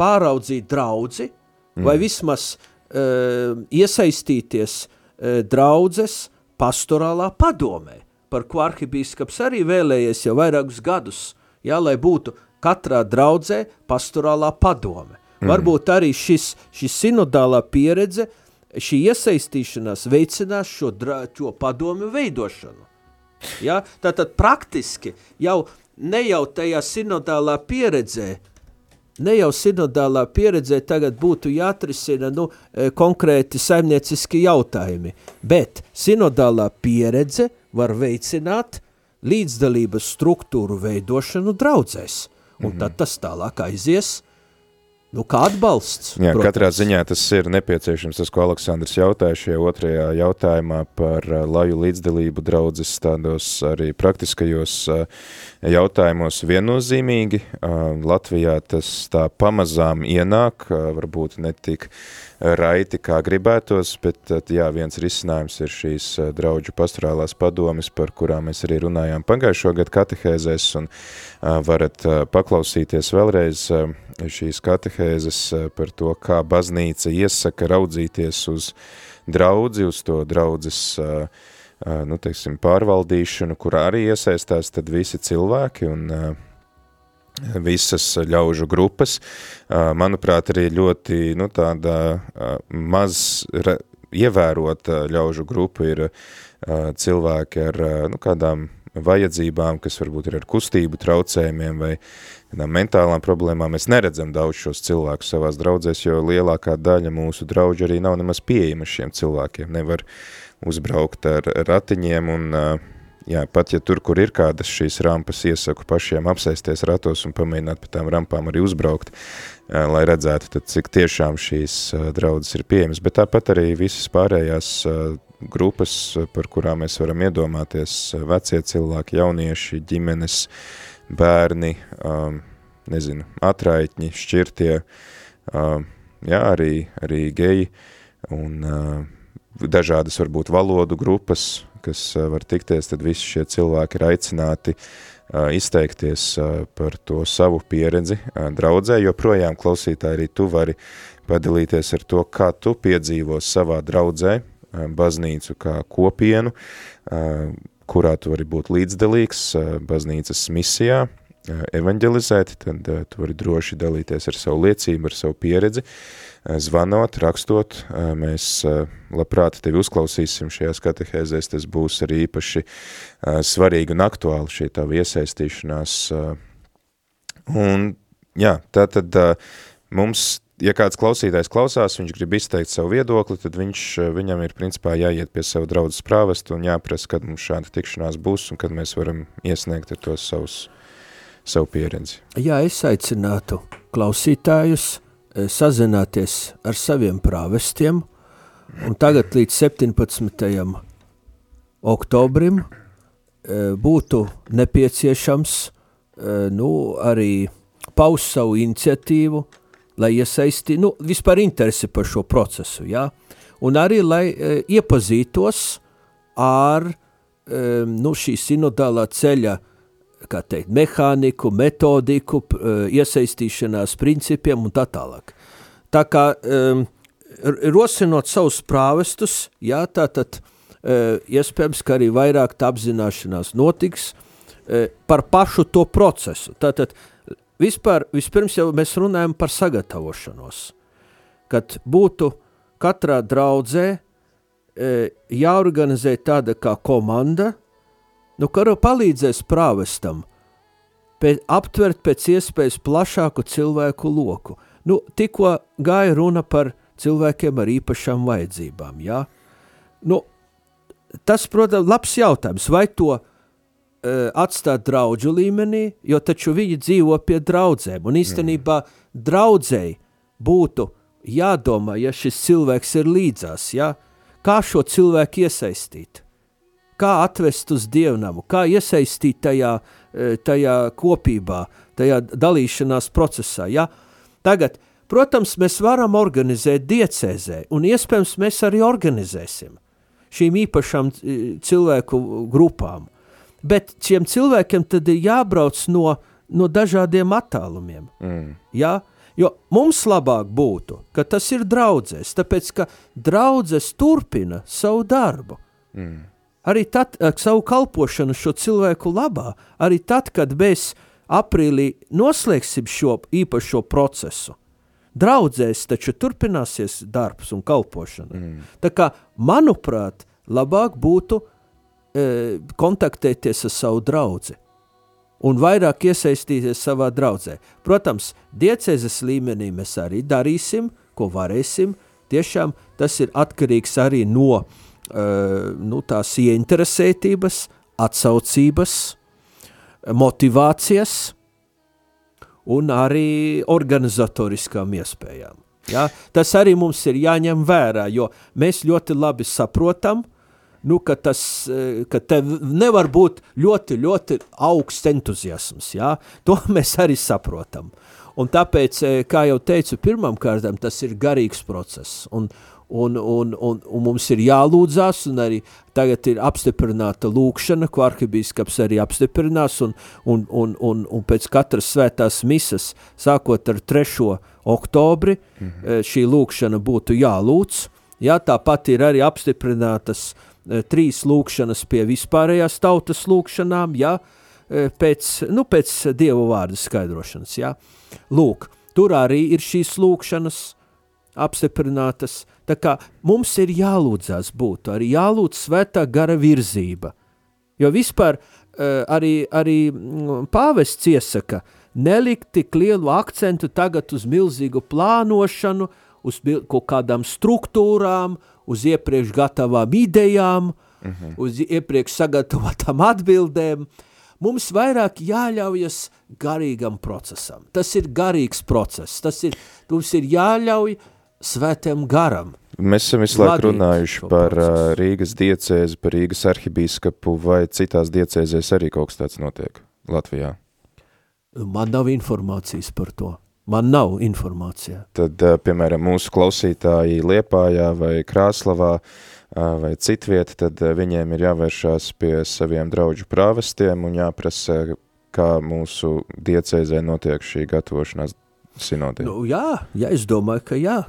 pāraudzīt draudzi, vai vismaz uh, iesaistīties uh, draudzes pastorālā padomē, par ko arhibīskaps arī vēlējies jau vairākus gadus, jā, lai būtu katrā draudzē pastorālā padome. Mm. Varbūt arī šis, šis sinodālā pieredze, šī iesaistīšanās veicinās šo, dra, šo padomu veidošanu. Ja? Tātad praktiski jau ne jau tajā sinodālā pieredzē, ne jau sinodālā pieredzē tagad būtu jāatrisina nu, eh, konkrēti saimnieciski jautājumi, bet sinodālā pieredze var veicināt līdzdalības struktūru veidošanu draudzēs, un mm -hmm. tad tas tālāk aizies, nu kā atbalsts. Jā, protams. katrā ziņā tas ir nepieciešams, tas, ko Aleksandrs jautāja šajā otrajā jautājumā par uh, laju līdzdalību draudzes tādos arī praktiskajos uh, jautājumos viennozīmīgi. Uh, Latvijā tas tā pamazām ienāk, varbūt ne tik raiti, kā gribētos, bet jā, viens risinājums ir šīs uh, draudžu pastorālās padomes, par kurām mēs arī runājām pagājušo gadu katehēzēs, un uh, varat uh, paklausīties vēlreiz šīs katehēzes par to, kā baznīca iesaka raudzīties uz draudzi, uz to draudzes nu, teiksim, pārvaldīšanu, kurā arī iesaistās tad visi cilvēki un visas ļaužu grupas. Manuprāt, arī ļoti nu, tāda maz ievērota ļaužu grupa ir cilvēki ar nu, kādām vajadzībām, kas varbūt ir ar kustību traucējumiem vai kādām mentālām problēmām. Mēs neredzam daudz šos cilvēkus savās draudzēs, jo lielākā daļa mūsu draudžu arī nav nemaz pieejama šiem cilvēkiem. Nevar uzbraukt ar ratiņiem un uh, jā, pat ja tur, kur ir kādas šīs rampas, iesaku pašiem apsēsties ratos un pamēģināt pa tām rampām arī uzbraukt, lai redzētu, tad cik tiešām šīs draudzes ir pieejamas. Bet tāpat arī visas pārējās grupas, par kurām mēs varam iedomāties, vecie cilvēki, jaunieši, ģimenes, bērni, nezinu, atraitņi, šķirtie, jā, arī, arī geji un dažādas varbūt valodu grupas, kas uh, var tikties, tad visi šie cilvēki ir aicināti uh, izteikties uh, par to savu pieredzi draudzē, jo projām klausītāji arī tu vari padalīties ar to, kā tu piedzīvo savā draudzē baznīcu kā kopienu, kurā tu vari būt līdzdalīgs baznīcas misijā, evanģelizēt, tad tu vari droši dalīties ar savu liecību, ar savu pieredzi, uh, zvanot, rakstot, uh, mēs uh, labprāt tevi uzklausīsim šajās katehēzēs, tas būs arī īpaši uh, svarīgi un aktuāli šī tava iesaistīšanās. Uh, un jā, tā tad uh, mums, ja kāds klausītājs klausās, viņš grib izteikt savu viedokli, tad viņš, uh, viņam ir principā jāiet pie sava draudzes prāvestu un jāprasa, kad mums šāda tikšanās būs un kad mēs varam iesniegt ar to savus, savu pieredzi. Jā, es aicinātu klausītājus eh, sazināties ar saviem prāvestiem, tagad līdz 17. oktobrim eh, būtu nepieciešams eh, nu, arī paust savu iniciatīvu, lai iesaisti, nu, vispār interesi par šo procesu, jā, un arī, lai iepazītos ar nu, šī sinodālā ceļa, kā teikt, mehāniku, metodiku, e, iesaistīšanās principiem un tā tālāk. Tā kā e, rosinot savus prāvestus, jā, tātad e, iespējams, ka arī vairāk tā apzināšanās notiks e, par pašu to procesu. Tātad Vispār, vispirms jau mēs runājam par sagatavošanos, kad būtu katrā draudzē e, jāorganizē tāda kā komanda, nu, kura palīdzēs prāvestam pēc, aptvert pēc iespējas plašāku cilvēku loku. Nu, tikko gāja runa par cilvēkiem ar īpašām vajadzībām, jā? Nu, tas, protams, labs jautājums, vai to uh, atstāt draugu līmenī, jo taču viņi dzīvo pie draudzēm. Un īstenībā draudzēji būtu jādomā, ja šis cilvēks ir līdzās, ja? kā šo cilvēku iesaistīt, kā atvest uz dievnamu, kā iesaistīt tajā, tajā kopībā, tajā dalīšanās procesā. Ja? Tagad, protams, mēs varam organizēt diecēzē, un iespējams mēs arī organizēsim šīm īpašām cilvēku grupām bet šiem cilvēkiem tad ir jābrauc no, no dažādiem attālumiem. Mm. Ja? Jo mums labāk būtu, ka tas ir draudzēs, tāpēc ka draudzes turpina savu darbu. Mm. Arī tad, ar savu kalpošanu šo cilvēku labā, arī tad, kad mēs aprīlī noslēgsim šo īpašo procesu, draudzēs taču turpināsies darbs un kalpošana. Mm. Tā kā, manuprāt, labāk būtu e, kontaktēties ar savu draugu un vairāk iesaistīties savā draudzē. Protams, diecēzes līmenī mēs arī darīsim, ko varēsim. Tiešām tas ir atkarīgs arī no uh, nu, tās ieinteresētības, atsaucības, motivācijas un arī organizatoriskām iespējām. Ja? Tas arī mums ir jāņem vērā, jo mēs ļoti labi saprotam, nu, ka, tas, eh, ka tev nevar būt ļoti, ļoti augsts entuziasms. Ja? To [laughs] mēs arī saprotam. Un tāpēc, eh, kā jau teicu, pirmām kārtām tas ir garīgs process. Un, un, un, un, un mums ir jālūdzās, un arī tagad ir apstiprināta lūkšana, ko arhibīskaps arī apstiprinās, un, un, un, un, un pēc katras svētās misas, sākot ar 3. oktobri, mm -hmm. šī lūkšana būtu jālūdz. Jā, tāpat ir arī apstiprinātas Eh, trīs lūkšanas pie vispārējās tautas lūkšanām, ja, eh, pēc, nu, pēc Dieva vārda skaidrošanas. Ja. Lūk, tur arī ir šīs lūkšanas apstiprinātas, tā kā mums ir jālūdzās būt, arī jālūdz svētā gara virzība, jo vispār eh, arī, arī mm, pāvests iesaka, nelikt tik lielu akcentu tagad uz milzīgu plānošanu, uz kaut kādām struktūrām, uz iepriekš gatavām idejām, uh mhm. -huh. uz iepriekš sagatavotām [laughs] atbildēm. Mums vairāk jāļaujas garīgam procesam. Tas ir garīgs process. Tas ir, mums ir jāļauj svētam garam. Mēs esam visu laiku runājuši par procesu. Rīgas diecēzi, par Rīgas arhibīskapu, vai citās diecēzēs arī kaut kas tāds notiek Latvijā? Man nav informācijas par to. Man nav informācija. Tad, piemēram, mūsu klausītāji Liepājā vai Krāslavā vai citvieta, tad viņiem ir jāvēršās pie saviem draudžu prāvestiem un jāprasa, kā mūsu diecēzē notiek šī gatavošanās sinodē. Nu, jā, jā, es domāju, ka jā.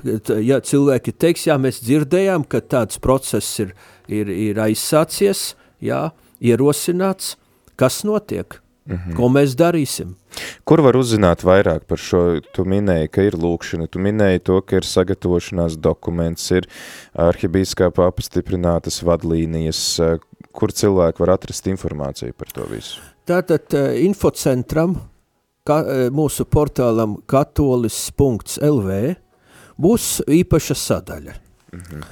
Ja cilvēki teiks, jā, mēs dzirdējām, ka tāds process ir, ir, ir aizsācies, jā, ierosināts, kas notiek? Mm -hmm. Ko mēs darīsim? Kur var uzzināt vairāk par šo? Tu minēji, ka ir lūkšana, tu minēji to, ka ir sagatavošanās dokuments, ir arhibīskāpā pastiprinātas vadlīnijas, kur cilvēki var atrast informāciju par to visu? Tātad infocentram, ka, mūsu portālam katolis.lv būs īpaša sadaļa. Mm -hmm.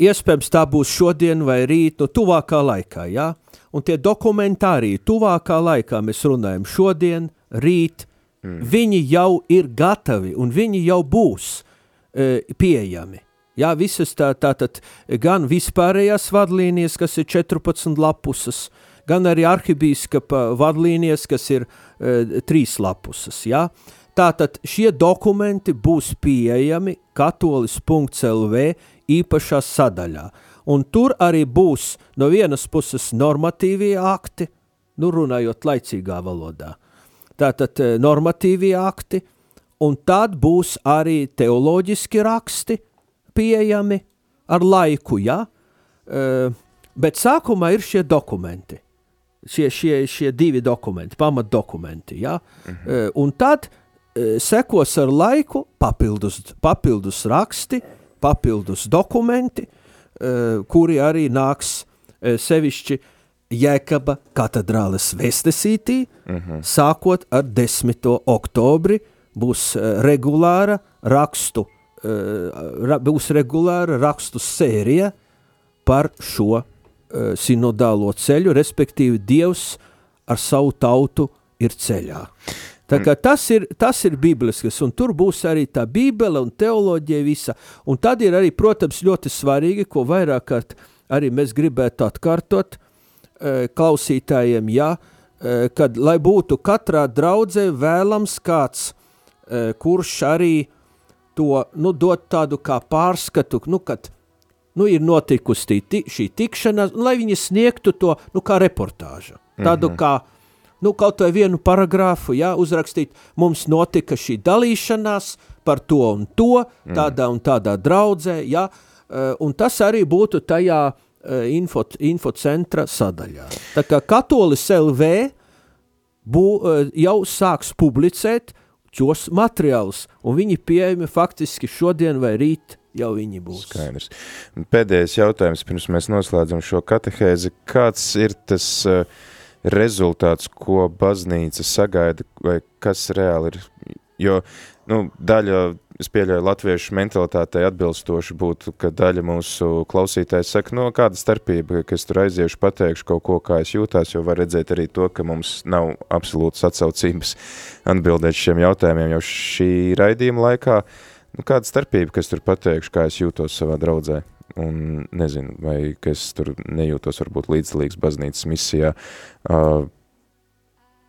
Iespējams, tā būs šodien vai rīt, nu tuvākā laikā, jā? Ja? un tie dokumentāri tuvākā laikā mēs runājam šodien, rīt, mm. viņi jau ir gatavi un viņi jau būs e, pieejami. Jā, visas tā, tātad gan vispārējās vadlīnijas, kas ir 14 lapusas, gan arī arhibīskapa vadlīnijas, kas ir e, 3 lapusas, jā. Tātad šie dokumenti būs pieejami katolis.lv īpašā sadaļā. Un tur arī būs no vienas puses normatīvie akti, nu runājot laicīgā valodā. Tātad eh, normatīvie akti, un tad būs arī teoloģiski raksti pieejami ar laiku, ja? Uh, bet sākumā ir šie dokumenti, šie, šie, šie divi dokumenti, pamatdokumenti, ja? Mhm. Uh, un tad uh, sekos ar laiku papildus, papildus raksti, papildus dokumenti, uh, kuri arī nāks sevišķi Jēkaba katedrāles vēstesītī, uh mhm. -huh. sākot ar 10. oktobri, būs regulāra rakstu ra, būs regulāra rakstu sērija par šo sinodālo ceļu, respektīvi Dievs ar savu tautu ir ceļā. Kā tas ir, tas ir biblisks, un tur būs arī tā bībele un teoloģija visa, un tad ir arī, protams, ļoti svarīgi, ko vairāk kārt arī mēs gribētu atkārtot uh, klausītājiem, ja, uh, kad, lai būtu katrā draudzē vēlams kāds, kurš arī to nu, dot tādu kā pārskatu, nu, kad nu, ir notikusi tī, šī tikšanās, lai viņi sniegtu to nu, kā reportāžu. Tādu mm -hmm. kā nu, kaut vai vienu paragrāfu, jā, uzrakstīt, mums notika šī dalīšanās par to un to, mhm. tādā un tādā draudzē, jā, eh, un tas arī būtu tajā eh, info, infocentra sadaļā. Tā kā katolis LV bū, eh, jau sāks publicēt šos materiālus, un viņi pieejami faktiski šodien vai rīt jau viņi būs. Skaidrs. Pēdējais jautājums, pirms mēs noslēdzam šo katehēzi. Kāds ir tas uh, rezultāts, ko baznīca sagaida, vai kas reāli ir? Jo nu, daļa es pieļauju latviešu mentalitātei atbilstoši būtu, ka daļa mūsu klausītājs saka, no kāda starpība, ka es tur aiziešu, pateikšu kaut ko, kā es jūtās, jo var redzēt arī to, ka mums nav absolūtas atsaucības atbildēt šiem jautājumiem jau šī raidījuma laikā. Nu, kāda starpība, ka es tur pateikšu, kā es jūtos savā draudzē? Un nezinu, vai es tur nejūtos varbūt līdzdalīgs baznīcas misijā. Uh,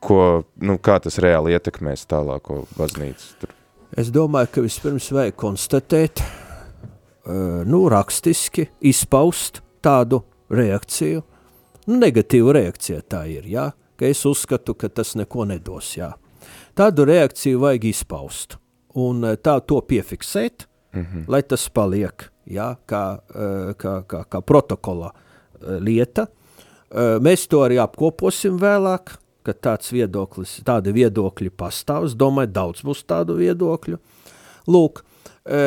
ko, nu, kā tas reāli ietekmēs tālāko baznīcu tur? Es domāju, ka vispirms vajag konstatēt, uh, nu, rakstiski izpaust tādu reakciju, nu, negatīvu reakciju tā ir, jā, ka es uzskatu, ka tas neko nedos, jā. Tādu reakciju vajag izpaust un tā to piefiksēt, mm -hmm. lai tas paliek, jā, kā, uh, kā, kā, kā protokola uh, lieta. Mēs to arī apkoposim vēlāk, ka tāds viedoklis, tādi viedokļi pastāv. Es domāju, daudz būs tādu viedokļu. Lūk,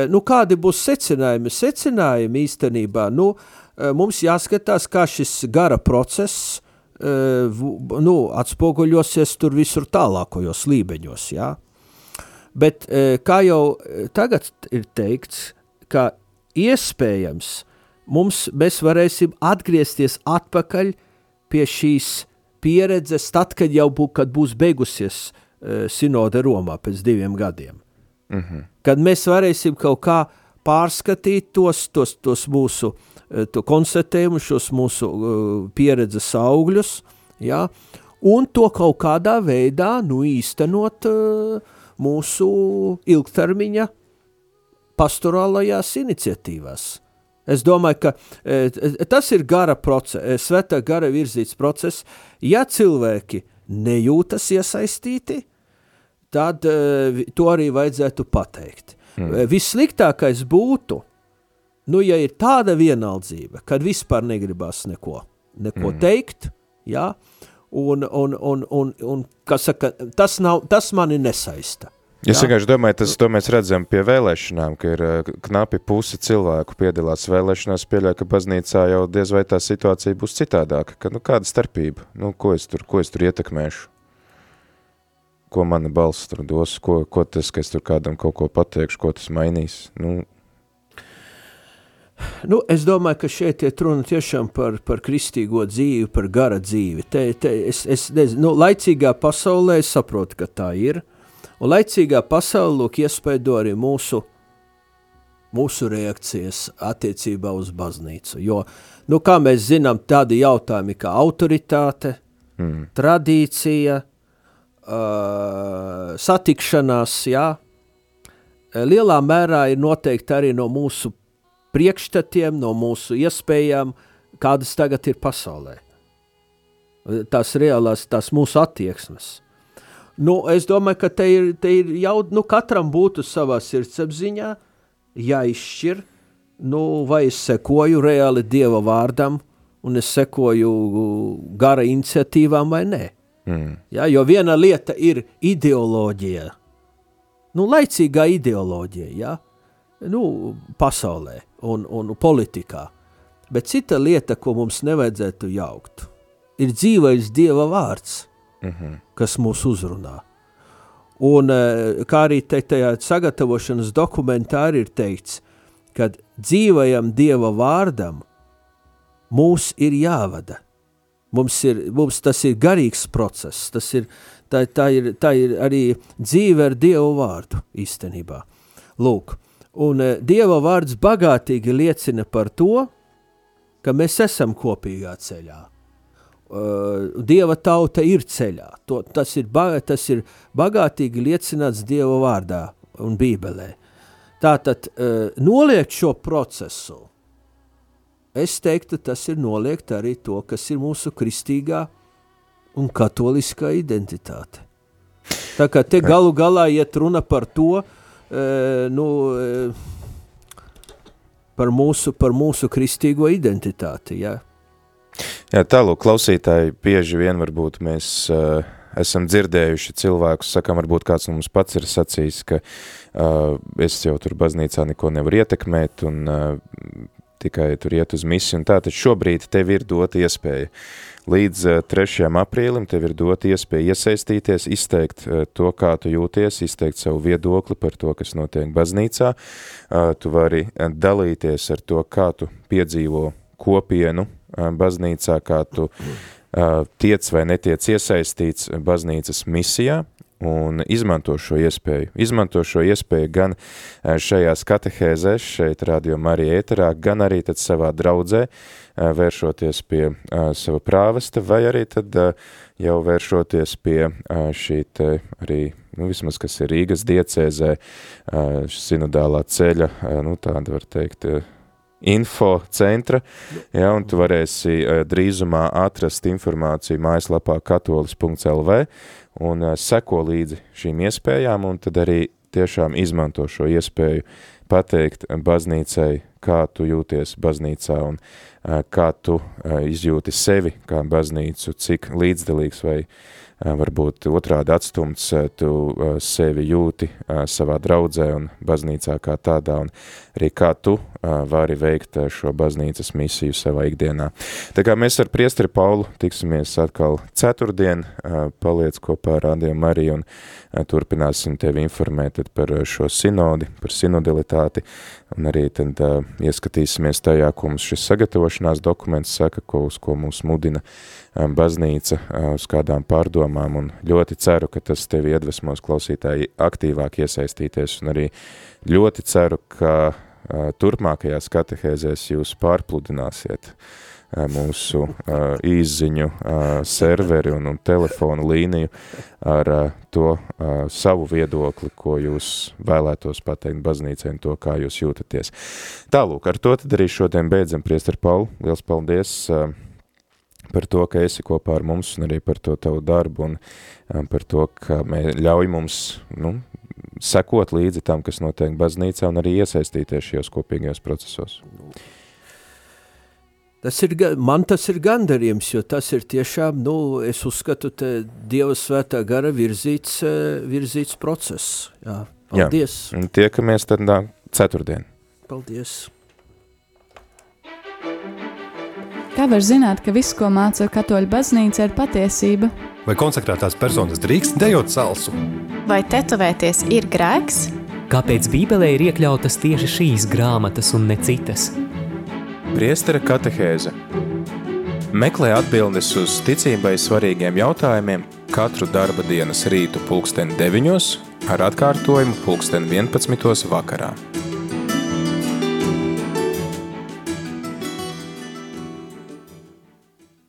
nu kādi būs secinājumi? Secinājumi īstenībā, nu, mums jāskatās, kā šis gara process nu, atspoguļosies tur visur tālākojos līmeņos, jā. Bet kā jau tagad ir teikts, ka iespējams mums mēs varēsim atgriezties atpakaļ pie šīs pieredzes tad, kad jau bū, kad būs beigusies uh, sinode Romā pēc diviem gadiem. Mm -hmm. Kad mēs varēsim kaut kā pārskatīt tos, tos, tos mūsu to konstatējumus, šos mūsu uh, pieredzes augļus, ja, un to kaut kādā veidā nu, īstenot uh, mūsu ilgtermiņa pastorālajās iniciatīvās. Es domāju, ka e, tas ir gara process, e, svētā gara virzīts process. Ja cilvēki nejūtas iesaistīti, tad e, to arī vajadzētu pateikt. Mm. Vissliktākais būtu, nu, ja ir tāda vienaldzība, kad vispār negribas neko, neko mm. teikt, ja, un, un, un, un, un saka, tas, nav, tas mani nesaista. Es vienkārši domāju, tas to mēs redzam pie vēlēšanām, ka ir eh, knapi pusi cilvēku piedalās vēlēšanās, pieļauj, ka baznīcā jau diez vai tā situācija būs citādāka, ka nu kāda starpība, nu ko es tur, ko es tur ietekmēšu, ko mana balss tur dos, ko, ko tas, ka es tur kādam kaut ko pateikšu, ko tas mainīs, nu. Nu, es domāju, ka šeit iet runa tiešām par, par kristīgo dzīvi, par gara dzīvi. Te, te, es, es nezinu, nu, laicīgā pasaulē es saprotu, ka tā ir, Un laicīgā pasaule lūk iespaido arī mūsu, mūsu reakcijas attiecībā uz baznīcu. Jo, nu, kā mēs zinām, tādi jautājumi kā autoritāte, mm. tradīcija, uh, satikšanās, jā, lielā mērā ir noteikti arī no mūsu priekšstatiem, no mūsu iespējām, kādas tagad ir pasaulē. Tās reālās, tās mūsu attieksmes. Nu, es domāju, ka te ir, te ir jau, nu, katram būtu savā sirdsapziņā jāizšķir, nu, vai es sekoju reāli Dieva vārdam, un es sekoju gara iniciatīvām vai nē. Mm. Ja, jo viena lieta ir ideoloģija, nu, laicīgā ideoloģija, ja, nu, pasaulē un, un politikā. Bet cita lieta, ko mums nevajadzētu jaukt, ir dzīvais Dieva vārds, mm -hmm. kas mūs uzrunā. Un eh, kā arī te, tajā sagatavošanas dokumentā ir teikts, ka dzīvajam Dieva vārdam mūs ir jāvada. Mums, ir, mums tas ir garīgs process, tas ir, tā, tā, ir, tā ir arī dzīve ar Dievu vārdu īstenībā. Lūk, un uh, Dieva vārds bagātīgi liecina par to, ka mēs esam kopīgā ceļā. Uh, Dieva tauta ir ceļā. To, tas, ir tas ir bagātīgi liecināts Dieva vārdā un Bībelē. Tātad uh, noliegt šo procesu, es teiktu, tas ir noliegt arī to, kas ir mūsu kristīgā un katoliskā identitāte. Tā kā te galu galā iet runa par to, uh, nu, uh, par mūsu, par mūsu kristīgo identitāti. Ja? Jā, tālūk, klausītāji, bieži vien varbūt mēs uh, esam dzirdējuši cilvēkus, sakām, varbūt kāds mums pats ir sacījis, ka uh, es jau tur baznīcā neko nevaru ietekmēt un uh, tikai tur iet uz misiju un tā, tad šobrīd tev ir dota iespēja. Līdz 3. Eh, aprīlim tev ir dota iespēja iesaistīties, izteikt eh, to, kā tu jūties, izteikt savu viedokli par to, kas notiek baznīcā. Eh, tu vari dalīties ar to, kā tu piedzīvo kopienu baznīcā, kā tu tiec vai netiec iesaistīts baznīcas misijā, un izmanto šo iespēju. Izmanto šo iespēju gan eh, šajās katehēzēs, šeit radio Marija ēterā, gan arī tad savā draudzē, eh, vēršoties pie eh, sava prāvesta, vai arī tad jau vēršoties pie šī te arī, nu vismaz, kas ir Rīgas diecēzē, sinodālā ceļa, nu tāda var teikt, info centra, ja, un tu varēsi drīzumā atrast informāciju mājaslapā katolis.lv, un uh, seko līdzi šīm iespējām, un tad arī tiešām izmanto šo iespēju pateikt baznīcai, kā tu jūties baznīcā un uh, kā tu izjūti sevi kā baznīcu, cik līdzdalīgs vai varbūt otrādi atstumts, tu sevi jūti savā draudzē un baznīcā kā tādā, un arī kā tu vari veikt šo baznīcas misiju savā ikdienā. Tā kā mēs ar priesteri Paulu tiksimies atkal ceturtdien, paliec kopā ar Rādiem Mariju un turpināsim tevi informēt par šo sinodi, par sinodilitāti, un arī tad ieskatīsimies tajā, ko mums šis sagatavošanās dokuments saka, ko, uz ko mums mudina baznīca uz kādām pārdomām, un ļoti ceru, ka tas tevi iedvesmos klausītāji aktīvāk iesaistīties, un arī ļoti ceru, ka turpmākajās katehēzēs jūs pārpludināsiet mūsu īziņu serveri un, un telefonu līniju ar to savu viedokli, ko jūs vēlētos pateikt baznīcai un to, kā jūs jūtaties. Tālūk, ar to tad arī šodien beidzam, priester Paulu. Liels paldies par to, ka esi kopā ar mums un arī par to tavu darbu un um, par to, ka mē, ļauj mums, nu, sekot līdzi tam, kas notiek baznīcā un arī iesaistīties šajos kopīgajos procesos. Tas ir, man tas ir gandarījums, jo tas ir tiešām, nu, es uzskatu, te Dieva svētā gara virzīts, eh, virzīts process. Jā, paldies. Jā, un tiekamies tad nā, ceturtdien. Paldies. Kā var zināt, ka viss, ko māca katoļu baznīca, ir patiesība? Vai konsekrētās personas drīkst dejot salsu? Vai tetovēties ir grēks? Kāpēc Bībelē ir iekļautas tieši šīs grāmatas un ne citas? Priestera katehēze Meklē atbildes uz ticībai svarīgiem jautājumiem katru darba dienas rītu pulksteni 9 ar atkārtojumu pulksteni 11 vakarā.